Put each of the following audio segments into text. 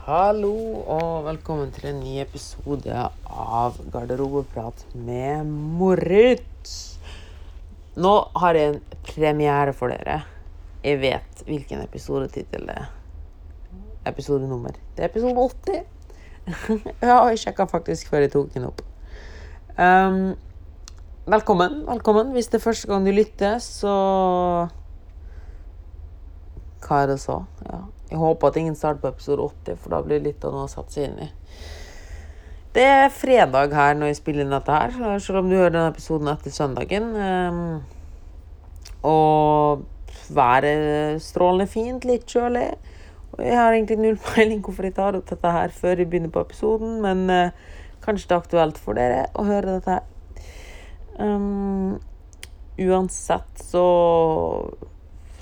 Hallo og velkommen til en ny episode av Garderobeprat med Moritz. Nå har jeg en premiere for dere. Jeg vet hvilken episodetittel det er. Episodenummer. Det er episode 80. ja, jeg sjekka faktisk før jeg tok den opp. Um, velkommen, velkommen. Hvis det er første gang du lytter, så Hva er det så? Ja. Jeg håper at ingen starter på episode 80, for da blir det litt av noe å sette seg inn i. Det er fredag her når jeg spiller inn dette her, selv om du hører denne episoden etter søndagen. Um, og været strålende fint, litt kjølig. Og jeg har egentlig null peiling hvorfor jeg tar opp dette her før jeg begynner på episoden, men uh, kanskje det er aktuelt for dere å høre dette her. Um, uansett så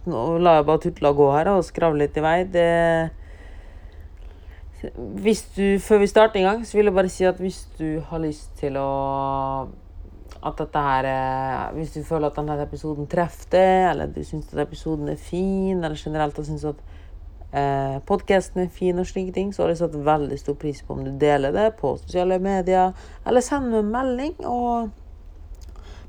nå lar jeg bare tutla gå her og skravle litt i vei. Det hvis du, Før vi starter en gang, så vil jeg bare si at hvis du har lyst til å At dette her Hvis du føler at denne episoden treffer deg, eller du syns at episoden er fin, eller generelt syns at eh, podkasten er fin og slike ting, så har jeg satt veldig stor pris på om du deler det på sosiale medier, eller sender meg en melding. og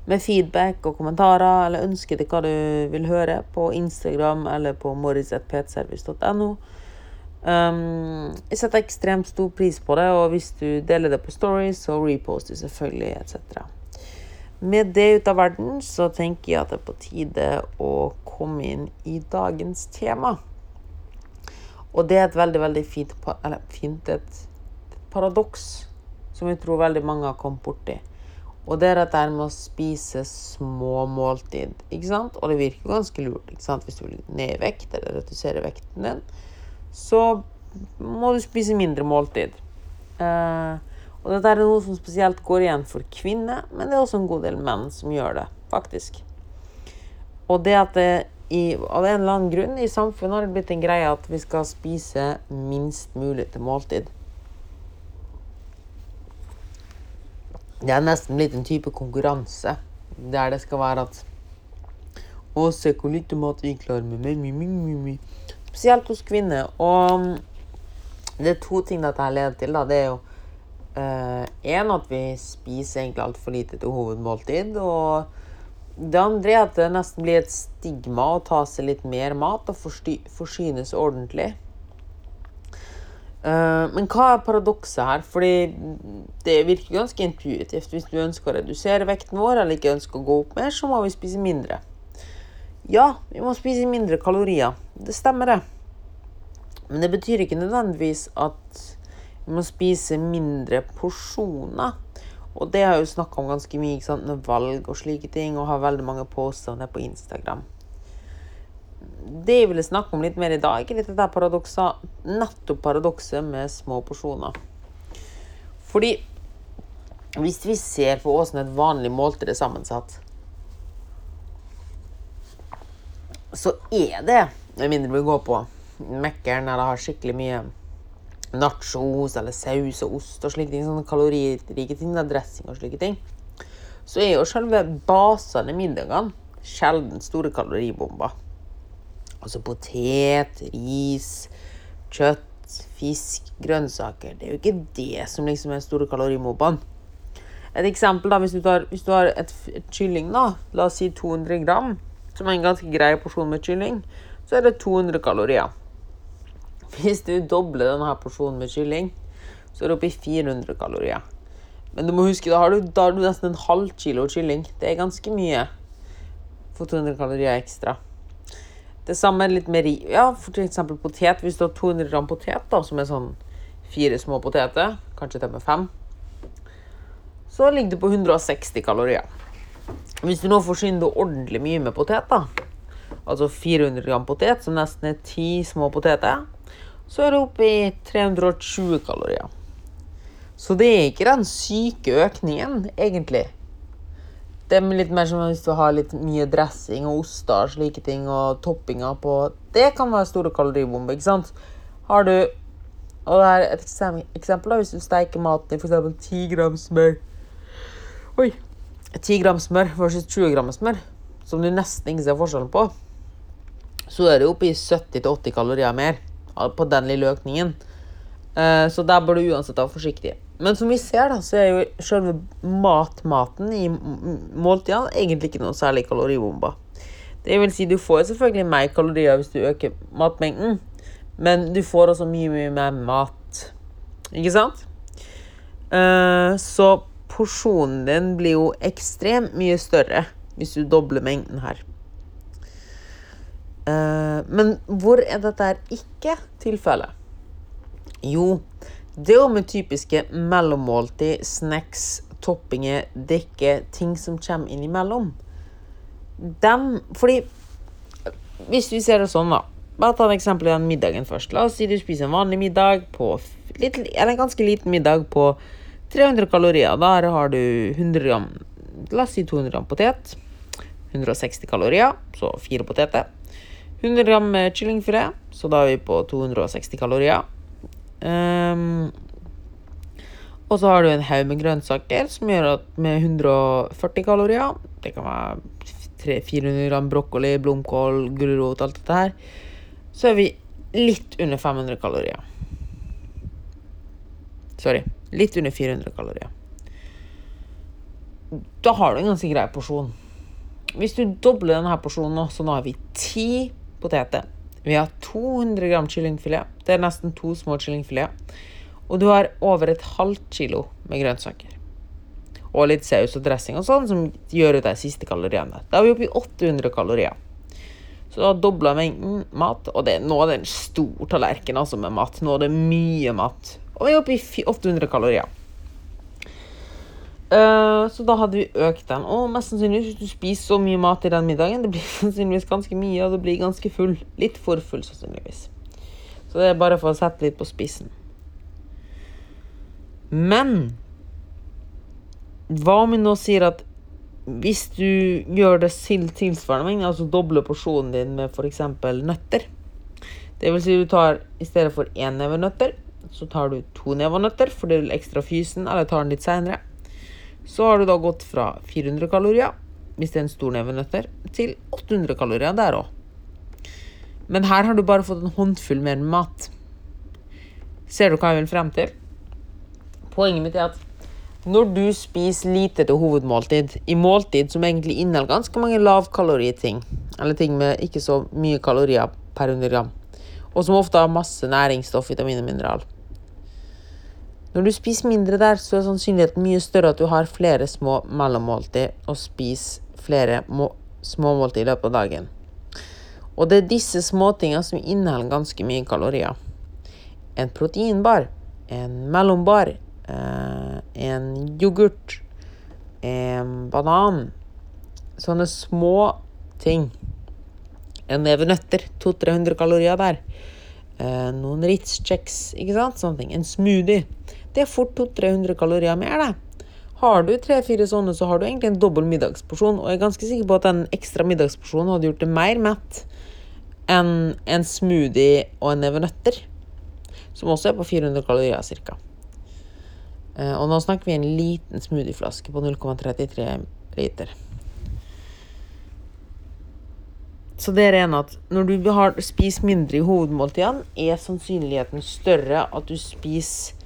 med feedback og kommentarer eller ønsker til hva du vil høre på Instagram eller på morris.ptservice.no. Um, jeg setter ekstremt stor pris på det, og hvis du deler det på stories, så reposter selvfølgelig etc. Med det ut av verden så tenker jeg at det er på tide å komme inn i dagens tema. Og det er et veldig, veldig fint, eller fint et paradoks som jeg tror veldig mange har kommet borti. Og det er dette med å spise små måltid. ikke sant? Og det virker ganske lurt. ikke sant? Hvis du vil ned i vekt eller redusere vekten din, så må du spise mindre måltid. Eh, og dette er noe som spesielt går igjen for kvinner, men det er også en god del menn som gjør det, faktisk. Og det at det i, av en eller annen grunn i samfunnet har det blitt en greie at vi skal spise minst mulig til måltid. Det er nesten blitt en type konkurranse der det skal være at Å, se hvor lite mat vi klarer med. Spesielt hos kvinner. Og det er to ting dette her leder til. Da. Det er jo én uh, at vi spiser egentlig altfor lite til hovedmåltid. Og det andre er at det nesten blir et stigma å ta seg litt mer mat og forsynes ordentlig. Uh, men hva er paradokset her? Fordi det virker ganske intuitivt. Hvis du ønsker å redusere vekten vår, eller ikke ønsker å gå opp mer, så må vi spise mindre. Ja, vi må spise mindre kalorier. Det stemmer, det. Men det betyr ikke nødvendigvis at vi må spise mindre porsjoner. Og det har jeg jo snakka om ganske mye ikke sant, med valg og slike ting, og har veldig mange påstander på Instagram det jeg ville snakke om litt mer i dag, er dette paradokset, nettopp paradokset med små porsjoner. Fordi hvis vi ser på hvordan et vanlig måltid er sammensatt, så er det, med mindre vi går på Mækkern eller har skikkelig mye nachos eller saus og ost og slike ting, sånne kaloririke ting, dressing og slike ting, så er jo selve basene i middagene sjelden store kaloribomber. Altså potet, ris, kjøtt, fisk, grønnsaker. Det er jo ikke det som liksom er store kalorimobbene. Et eksempel, da, hvis du, tar, hvis du har et, et, kylling, da, la oss si 200 gram, som er en ganske grei porsjon med kylling, så er det 200 kalorier. Hvis du dobler denne porsjonen med kylling, så er det oppi 400 kalorier. Men du må huske, da har du, da har du nesten en halv kilo kylling. Det er ganske mye for 200 kalorier ekstra. Det samme litt mer Ja, for eksempel potet. Hvis du har 200 gram potet, da, som er sånn fire små poteter, kanskje til og med fem, så ligger det på 160 kalorier. Hvis du nå forsyner deg ordentlig mye med potet, da, altså 400 gram potet, som nesten er ti små poteter, så er det oppe i 320 kalorier. Så det er ikke den syke økningen, egentlig. Det er litt mer som hvis du har litt mye dressing og oster og slike ting, og toppinger på Det kan være store kaloribomber, ikke sant? Har du Og det er et eksempel, da, hvis du steiker maten i f.eks. 10 gram smør Oi! 10 gram smør versus 20 gram smør, som du nesten ikke ser forskjellen på, så er det oppe i 70-80 kalorier mer på den lille økningen så der bør du uansett være forsiktig. Men som vi ser, da, så er jo selve matmaten i måltidene egentlig ikke noe særlig kaloribomba Det vil si, du får selvfølgelig mer kalorier hvis du øker matmengden, men du får også mye, mye mer mat. Ikke sant? Uh, så porsjonen din blir jo ekstremt mye større hvis du dobler mengden her. Uh, men hvor er dette ikke tilfellet? Jo, det er jo med typiske mellommåltid, snacks, toppinger, drikke, ting som kommer innimellom. Dem Fordi Hvis vi ser det sånn, da. Bare ta et eksempel i den middagen først. La oss si du spiser en vanlig middag på litt, Eller en ganske liten middag på 300 kalorier. Der har du 100 gram La oss si 200 gram potet. 160 kalorier, så fire poteter. 100 gram kyllingfilet, så da er vi på 260 kalorier. Um, og så har du en haug med grønnsaker som gjør at med 140 kalorier Det kan være 400 gram brokkoli, blomkål, gulrot, alt dette her. Så er vi litt under 500 kalorier. Sorry. Litt under 400 kalorier. Da har du en ganske grei porsjon. Hvis du dobler denne porsjonen så nå har vi ti poteter. Vi har 200 gram kyllingfilet. Det er nesten to små kyllingfileter. Og du har over et halvt kilo med grønnsaker. Og litt saus og dressing og sånn, som gjør ut de siste kaloriene. Da er vi oppe i 800 kalorier. Så du har dobla mengden mat, og det, nå er det en stor tallerken altså, med mat. Nå er det mye mat. Og vi er oppe i 800 kalorier. Uh, så da hadde vi økt den. Og mest sannsynlig, hvis du spiser så mye mat i den middagen, det blir sannsynligvis ganske mye, og det blir ganske full. Litt for full, sannsynligvis. Så det er bare for å sette litt på spissen. Men hva om vi nå sier at hvis du gjør det tilsvarende altså dobler porsjonen din med f.eks. nøtter Det vil si du tar i stedet for én neve nøtter, så tar du to never nøtter for det er ekstra fysen, eller tar den litt seinere. Så har du da gått fra 400 kalorier, hvis det er en stor neve nøtter, til 800 kalorier der òg. Men her har du bare fått en håndfull mer mat. Ser du hva jeg vil frem til? Poenget mitt er at når du spiser lite til hovedmåltid, i måltid som egentlig inneholder ganske mange lavkaloriting, eller ting med ikke så mye kalorier per 100 gram, og som ofte har masse næringsstoff, vitamin og mineral, når du spiser mindre der, så er sannsynligheten mye større at du har flere små mellommåltid og spiser flere småmåltid i løpet av dagen. Og det er disse småtingene som inneholder ganske mye kalorier. En proteinbar, en mellombar, eh, en yoghurt, en banan Sånne små ting. En neve nøtter, 200-300 kalorier der. Eh, noen Ritz-kjeks, ikke sant? Sånne ting. En smoothie. Det er fort 200-300 kalorier mer, det. Har du tre-fire sånne, så har du egentlig en dobbel middagsporsjon. Og jeg er ganske sikker på at den ekstra middagsporsjonen hadde gjort det mer mett enn en smoothie og en neve nøtter. Som også er på 400 kalorier ca. Eh, og nå snakker vi en liten smoothieflaske på 0,33 liter. Så det er en at når du spist mindre i hovedmåltidene, er sannsynligheten større at du spiser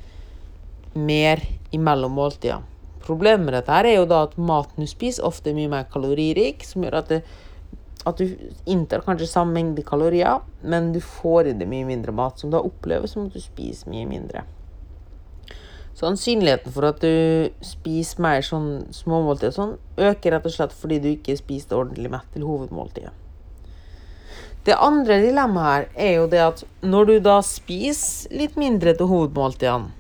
mer i mellommåltida. Problemet med dette her er jo da at maten du spiser, ofte er mye mer kaloririk, som gjør at, det, at du inntar kanskje samme mengde kalorier, men du får i deg mye mindre mat, som da oppleves som at du spiser mye mindre. Sannsynligheten for at du spiser mer sånn småmåltid sånn, øker rett og slett fordi du ikke spiste ordentlig mett til hovedmåltidet. Det andre dilemmaet her er jo det at når du da spiser litt mindre til hovedmåltidene,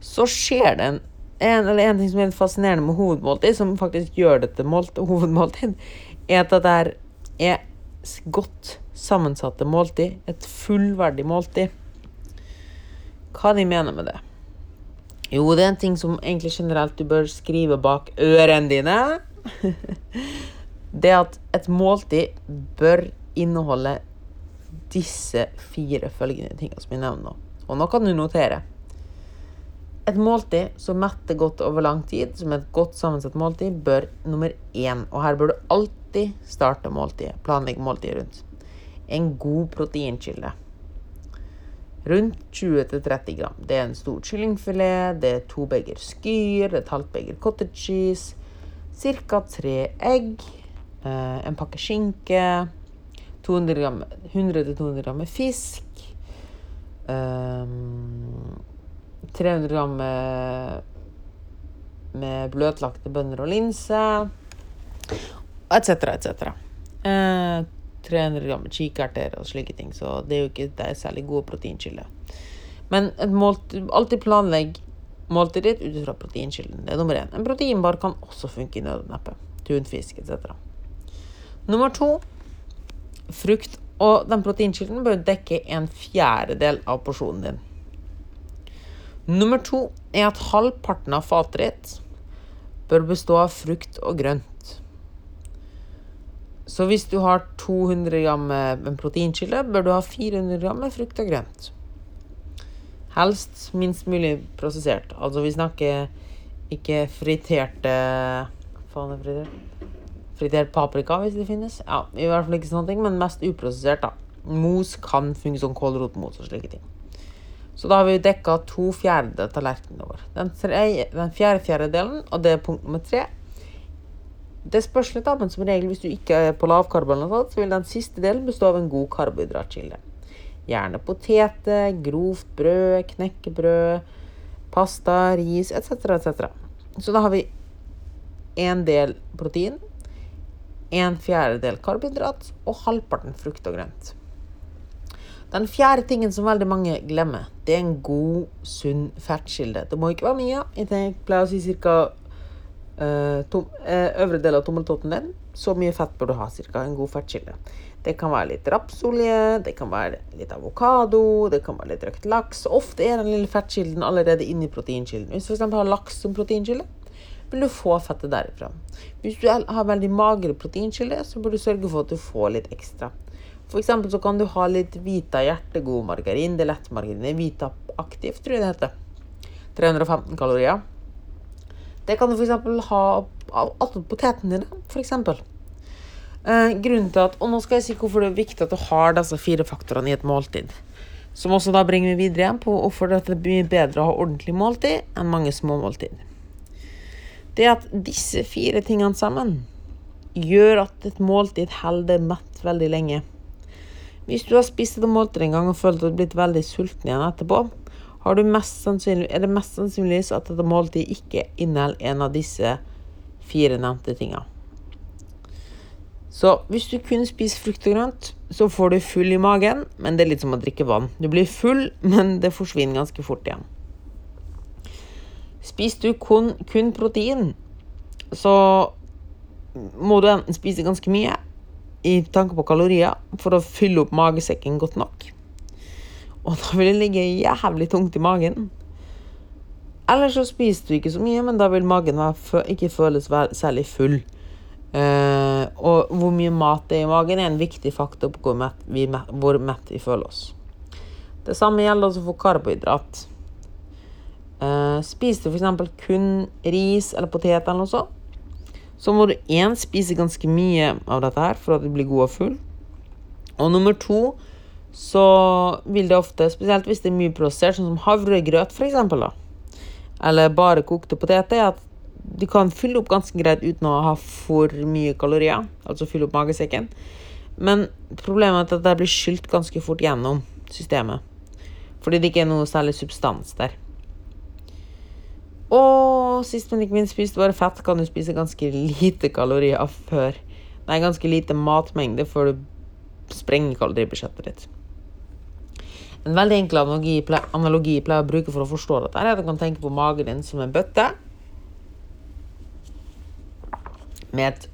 så skjer det en, en, en ting som er fascinerende med hovedmåltid, som faktisk gjør det til hovedmåltid, er at det er godt sammensatte måltid. Et fullverdig måltid. Hva de mener med det? Jo, det er en ting som egentlig generelt du bør skrive bak ørene dine. det at et måltid bør inneholde disse fire følgende tingene som jeg nevner nå. Og nå kan du notere. Et måltid som metter godt over lang tid, som et godt sammensatt måltid, bør nummer én Og her bør du alltid starte måltidet. Planlegge måltidet rundt. En god proteinkilde. rundt 20-30 gram. Det er en stor kyllingfilet, det er to beger skyr, et halvt beger cottage cheese, ca. tre egg, eh, en pakke skinke, 100-200 gram fisk, 300 gram med, med bløtlagte bønner og linse, etc., etc. 300 gram med kikerter og slike ting. Så det er jo ikke det er særlig gode proteinkilder. Men måltid, alltid planlegg måltidet ditt ut fra proteinkilden. Det er nummer én. En proteinbar kan også funke i nødneppe. Tunfisk etc. Nummer to frukt. Og den proteinkilden bør dekke en fjerdedel av porsjonen din. Nummer to er at halvparten av fatet bør bestå av frukt og grønt. Så hvis du har 200 gram med proteinkilde, bør du ha 400 gram frukt og grønt. Helst minst mulig prosessert. Altså vi snakker ikke friterte Faen, er fritert? Fritert paprika, hvis det finnes. Ja, i hvert fall ikke sånne ting, men mest uprosessert, da. Mos kan funke som kålrotmos og slike ting. Så da har vi dekka to fjerdedeler av tallerkenen vår. Den, den fjerde fjerdedelen, og det er punkt nummer tre, det spørs litt, da, men som regel hvis du ikke er på lavkarbo, så vil den siste delen bestå av en god karbohydratkilde. Gjerne poteter, grovt brød, knekkebrød, pasta, ris etc. etc. Så da har vi en del protein, en fjerdedel karbohydrat og halvparten frukt og grønt. Den fjerde tingen som veldig mange glemmer, det er en god, sunn fettkilde. Det må ikke være mye. Jeg pleier å si ca. Uh, uh, øvre del av tommeltotten din, så mye fett bør du ha. Cirka en god fettkilde. Det kan være litt rapsolje, det kan være litt avokado, det kan være litt røkt laks. Ofte er den lille fettkilden allerede inni proteinkilden. Hvis du f.eks. har laks som proteinkilde, vil du få fettet derifra. Hvis du har veldig magre proteinkilder, så bør du sørge for at du får litt ekstra. For eksempel så kan du ha litt Vita hjertegod margarin. Det er lettmargarin. Vita aktiv, tror jeg det heter. 315 kalorier. Det kan du f.eks. ha attåt potetene dine. For eksempel. eh, grunnen til at, og nå skal jeg si hvorfor det er viktig at du har disse fire faktorene i et måltid. Som også da bringer meg videre igjen på hvorfor det er mye bedre å ha ordentlig måltid enn mange små måltid. Det at disse fire tingene sammen gjør at et måltid holder mett veldig lenge. Hvis du har spist et måltid en gang og følt at du har blitt veldig sulten igjen etterpå, er det mest sannsynligvis at dette måltidet ikke inneholder en av disse fire nevnte tingene. Så hvis du kun spiser frukt og grønt, så får du full i magen, men det er litt som å drikke vann. Du blir full, men det forsvinner ganske fort igjen. Spiser du kun, kun protein, så må du enten spise ganske mye i tanke på kalorier for å fylle opp magesekken godt nok. Og da vil det ligge jævlig tungt i magen. Eller så spiser du ikke så mye, men da vil magen ikke føles særlig full. Uh, og hvor mye mat det er i magen, er en viktig faktor på hvor mett vi, hvor mett vi føler oss. Det samme gjelder også for karbohydrat. Uh, spiser du f.eks. kun ris eller potet, eller noe sånt, så må du én spise ganske mye av dette her for at du blir god og full. Og nummer to så vil det ofte, spesielt hvis det er mye prosessert, sånn som havregrøt f.eks., eller bare kokte poteter, at du kan fylle opp ganske greit uten å ha for mye kalorier, altså fylle opp magesekken. Men problemet er at det blir skylt ganske fort gjennom systemet. Fordi det ikke er noe særlig substans der. Og sist, men ikke minst, spist bare fett kan du spise ganske lite kalorier før. Nei, ganske lite matmengde før du sprenger kaloribudsjettet ditt. En veldig enkel analogi, analogi jeg pleier å bruke for å forstå dette, er at du kan tenke på magen din som en bøtte med et,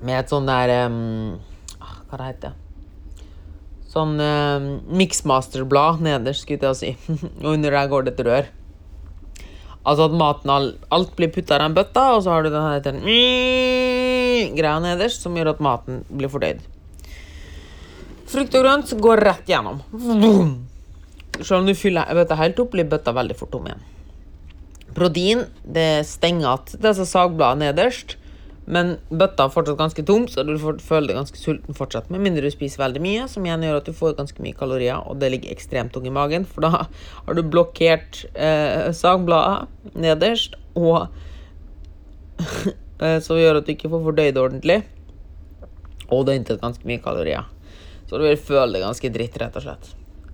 med et sånn der um, Hva det heter Sånn um, mixmaster-blad nederst, skulle jeg si. Og under der går det et rør. Altså at maten Alt blir putta i den bøtta, og så har du den greia nederst som gjør at maten blir fordøyd. Frukt og grønt går rett gjennom. Selv om du fyller bøtta helt opp, blir bøtta veldig fort tom igjen. Protein det stenger igjen disse sagbladene nederst, Men bøtta er fortsatt ganske tom, så du føler deg ganske sulten fortsatt. Med mindre du spiser veldig mye, som igjen gjør at du får ganske mye kalorier, og det ligger ekstremt tung i magen, for da har du blokkert eh, sagbladet nederst, og så som gjør at du ikke får fordøyd ordentlig. Og det er inntatt ganske mye kalorier. Så du vil føle deg ganske dritt, rett og slett.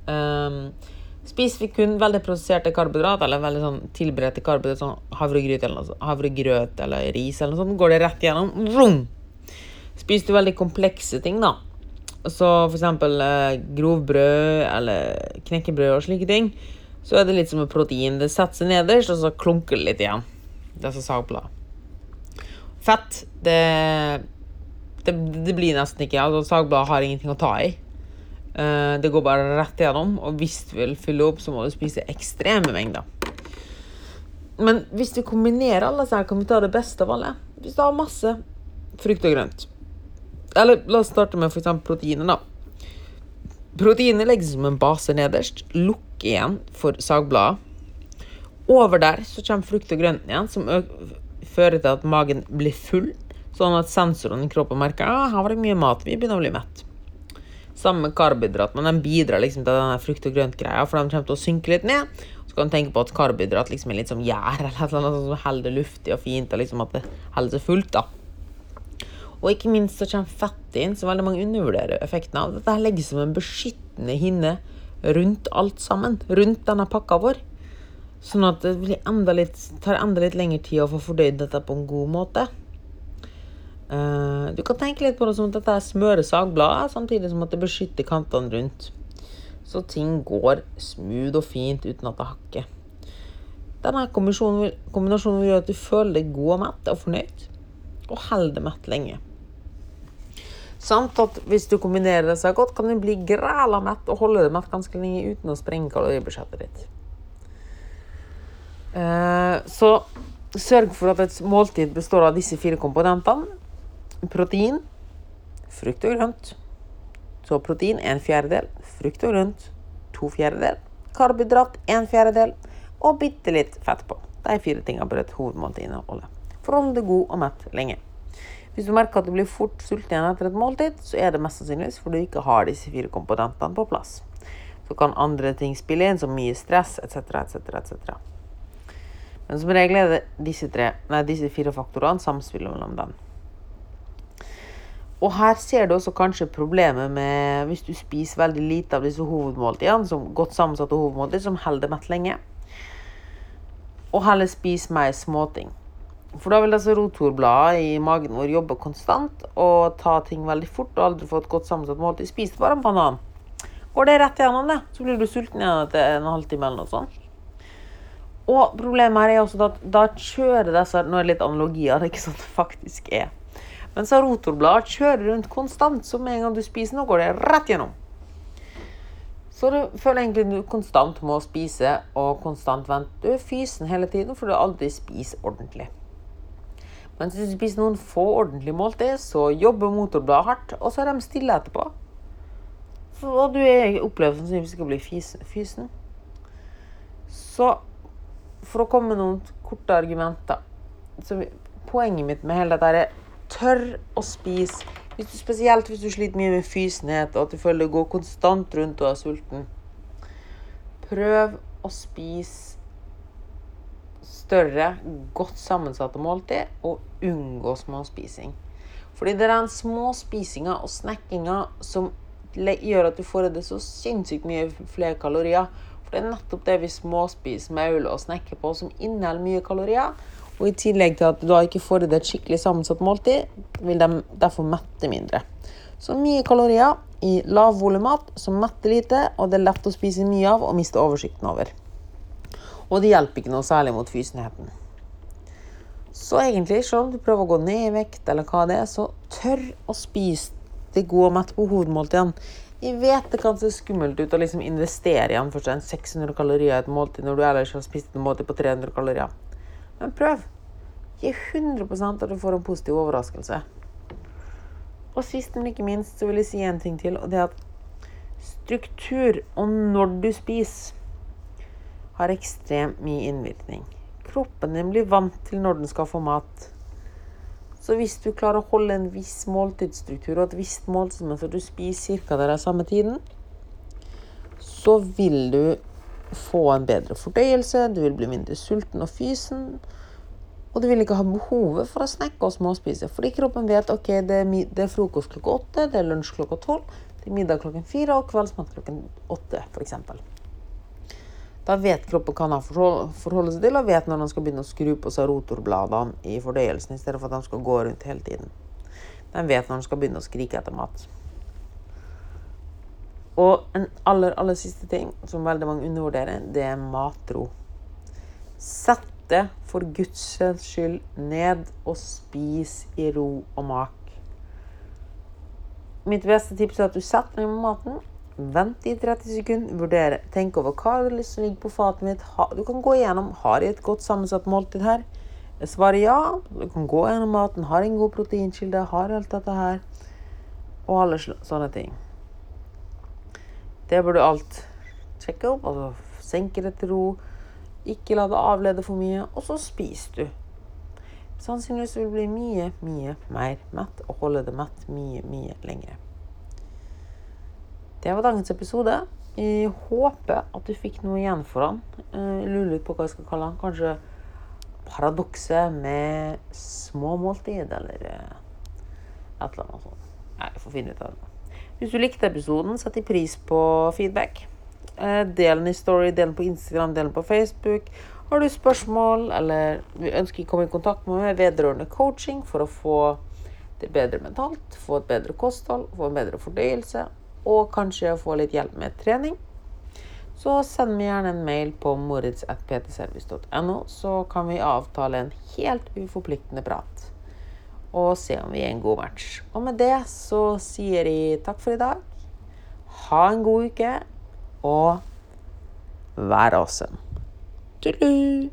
Um, Spiser vi kun veldig prosesserte karbohydrat, eller veldig sånn tilberedte karbohydrat, sånn havregrøt eller, havregrøt eller ris, eller noe sånt, går det rett igjennom. Vroom! Spiser du veldig komplekse ting, da, så for eksempel eh, grovbrød eller knekkebrød og slike ting, så er det litt som et protein. Det setter seg nederst, og så klunker det litt igjen. Så sagblad. Fett, det, det, det blir nesten ikke. Altså, sagblad har ingenting å ta i. Eh, det går bare rett igjennom, og hvis du vil fylle opp, så må du spise ekstreme mengder. Men hvis du kombinerer alle her, kan vi ta det beste av alle. Hvis du har masse frukt og grønt. Eller la oss starte med f.eks. proteinet, da. Proteinet legges som en base nederst. Lukk igjen for sagbladet. Over der så kommer frukt og grønt igjen, som fører til at magen blir full. Sånn at sensorene i kroppen merker at ah, her var det mye mat, vi begynner å bli mett. Samme med karbohydrat, men de bidrar liksom til denne frukt og grønt-greia, for de kommer til å synke litt ned. Så kan du tenke på at karbohydrat liksom er litt som gjær, eller noe sånt som holder det luftig og fint, og liksom at det holder seg fullt. da. Og ikke minst så kommer fett inn, så veldig mange undervurderer effekten av. Dette legger som en beskyttende hinne rundt alt sammen. Rundt denne pakka vår. Sånn at det enda litt, tar enda litt lengre tid å få fordøyd dette på en god måte. Uh, du kan tenke litt på det som at dette er smøre sagbladet, samtidig som at det beskytter kantene rundt. Så ting går smooth og fint uten at det hakker. Denne kombinasjonen, kombinasjonen vil gjøre at du føler deg god og mett og fornøyd, og holder deg mett lenge. Samt at hvis du kombinerer det så godt, kan du bli græla mett og holde deg mett ganske lenge uten å sprenge kaloribudsjettet ditt. Uh, så sørg for at et måltid består av disse fire komponentene protein, frukt og grønt. Så protein en fjerdedel, frukt og grønt to fjerdedel, karbohydrat en fjerdedel og bitte litt fett på. De fire tingene bør et hovedmåltid inneholde for å holde deg god og mett lenge. Hvis du merker at du blir fort sulten igjen etter et måltid, så er det mest sannsynligvis fordi du ikke har disse fire komponentene på plass. Så kan andre ting spille inn, som mye stress etc., etc., etc. Men som regel er det disse, tre, nei, disse fire faktorene samspillet mellom dem. Og her ser du også kanskje problemet med hvis du spiser veldig lite av disse hovedmåltidene, som godt sammensatte hovedmåltid, som holder mett lenge. Og heller spis mer småting. For da vil altså rotorbladene i magen vår jobbe konstant og ta ting veldig fort og aldri få et godt sammensatt måltid. Spis bare en banan. Går det rett gjennom det, så blir du sulten igjen etter en halvtime eller noe sånt. Og problemet her er også at da kjører disse Nå er det litt analogier, er ikke sånn det faktisk er. Mens rotorbladet kjører rundt konstant, så med en gang du spiser noe, går det rett gjennom. Så du føler egentlig du konstant må spise og konstant vente. Du er fysen hele tiden, for du aldri spiser ordentlig. Mens hvis du spiser noen få ordentlige måltid, så jobber motorbladet hardt, og så er de stille etterpå. Og du er opplever sannsynligvis ikke å bli fysen. Så for å komme med noen korte argumenter så Poenget mitt med hele dette er tør å spise. Hvis du, spesielt hvis du sliter mye med fysenhet og at du føler det går konstant rundt og er sulten. Prøv å spise større, godt sammensatte måltid, og unngå småspising. Fordi det er den småspisinga og snekkinga som gjør at du får i deg så sinnssykt mye flere kalorier. For det er nettopp det vi småspiser, mauler og snekker på, som inneholder mye kalorier. Og i tillegg til at du da ikke får i deg et skikkelig sammensatt måltid, vil de derfor mette mindre. Så mye kalorier i lav volumat som metter lite, og det er lett å spise mye av og miste oversikten over. Og det hjelper ikke noe særlig mot fysenheten. Så egentlig, selv om du prøver å gå ned i vekt, eller hva det er, så tør å spise det gode og mette på hovedmåltidene. Jeg vet det kan se skummelt ut å liksom investere igjen for 600 kalorier i et måltid når du ellers har spist et måltid på 300 kalorier. Men prøv. Gi 100% at du får en positiv overraskelse. Og sist, men ikke minst, så vil jeg si en ting til, og det er at struktur og når du spiser, har ekstremt mye innvirkning. Kroppen din blir vant til når den skal få mat. Så hvis du klarer å holde en viss måltidsstruktur og et visst måltidsmønster, du spiser ca. den samme tiden, så vil du få en bedre fordøyelse, du vil bli mindre sulten og fysen. Og du vil ikke ha behovet for å snakke og småspise. Fordi kroppen vet ok, det er, det er frokost klokka åtte, det er lunsj klokka tolv, det er middag klokken fire og kveldsmat klokken åtte f.eks. Da vet kroppen hva han forholde seg til, og vet når han skal begynne å skru på seg rotorbladene i fordøyelsen, i stedet for at han skal gå rundt hele tiden. Den vet når han skal begynne å skrike etter mat. Og en aller, aller siste ting som veldig mange undervurderer, det er matro. Sett det for Guds skyld ned og spis i ro og mak. Mitt beste tips er at du setter deg med maten. Vent i 30 sekunder. vurdere. Tenk over hva du har lyst til å ligge på fatet mitt. Du kan gå igjennom har jeg et godt sammensatt måltid her. Svaret ja. Du kan gå gjennom maten. Har en god proteinkilde? Har alt dette her? Og alle sånne ting. Det burde alt sjekke opp. altså Senke det til ro. Ikke la det avlede for mye. Og så spiser du. Sannsynligvis vil du bli mye, mye mer mett og holde det mett mye, mye lengre. Det var dagens episode. Jeg håper at du fikk noe igjen for den. Jeg lurer litt på hva jeg skal kalle den. Kanskje paradokset med små måltid, eller eh, et eller annet sånt. Nei, jeg får finne ut av det. Hvis du likte episoden, setter jeg pris på feedback. Eh, del den i Story, del den på Instagram, del den på Facebook. Har du spørsmål eller ønsker å komme i kontakt med meg vedrørende coaching for å få det bedre mentalt, få et bedre kosthold, få en bedre fordøyelse og kanskje få litt hjelp med trening, så send meg gjerne en mail på moritz.ptservice.no, så kan vi avtale en helt uforpliktende prat og se om vi er en god match. Og med det så sier jeg takk for i dag. Ha en god uke, og vær awesome. Tudelu!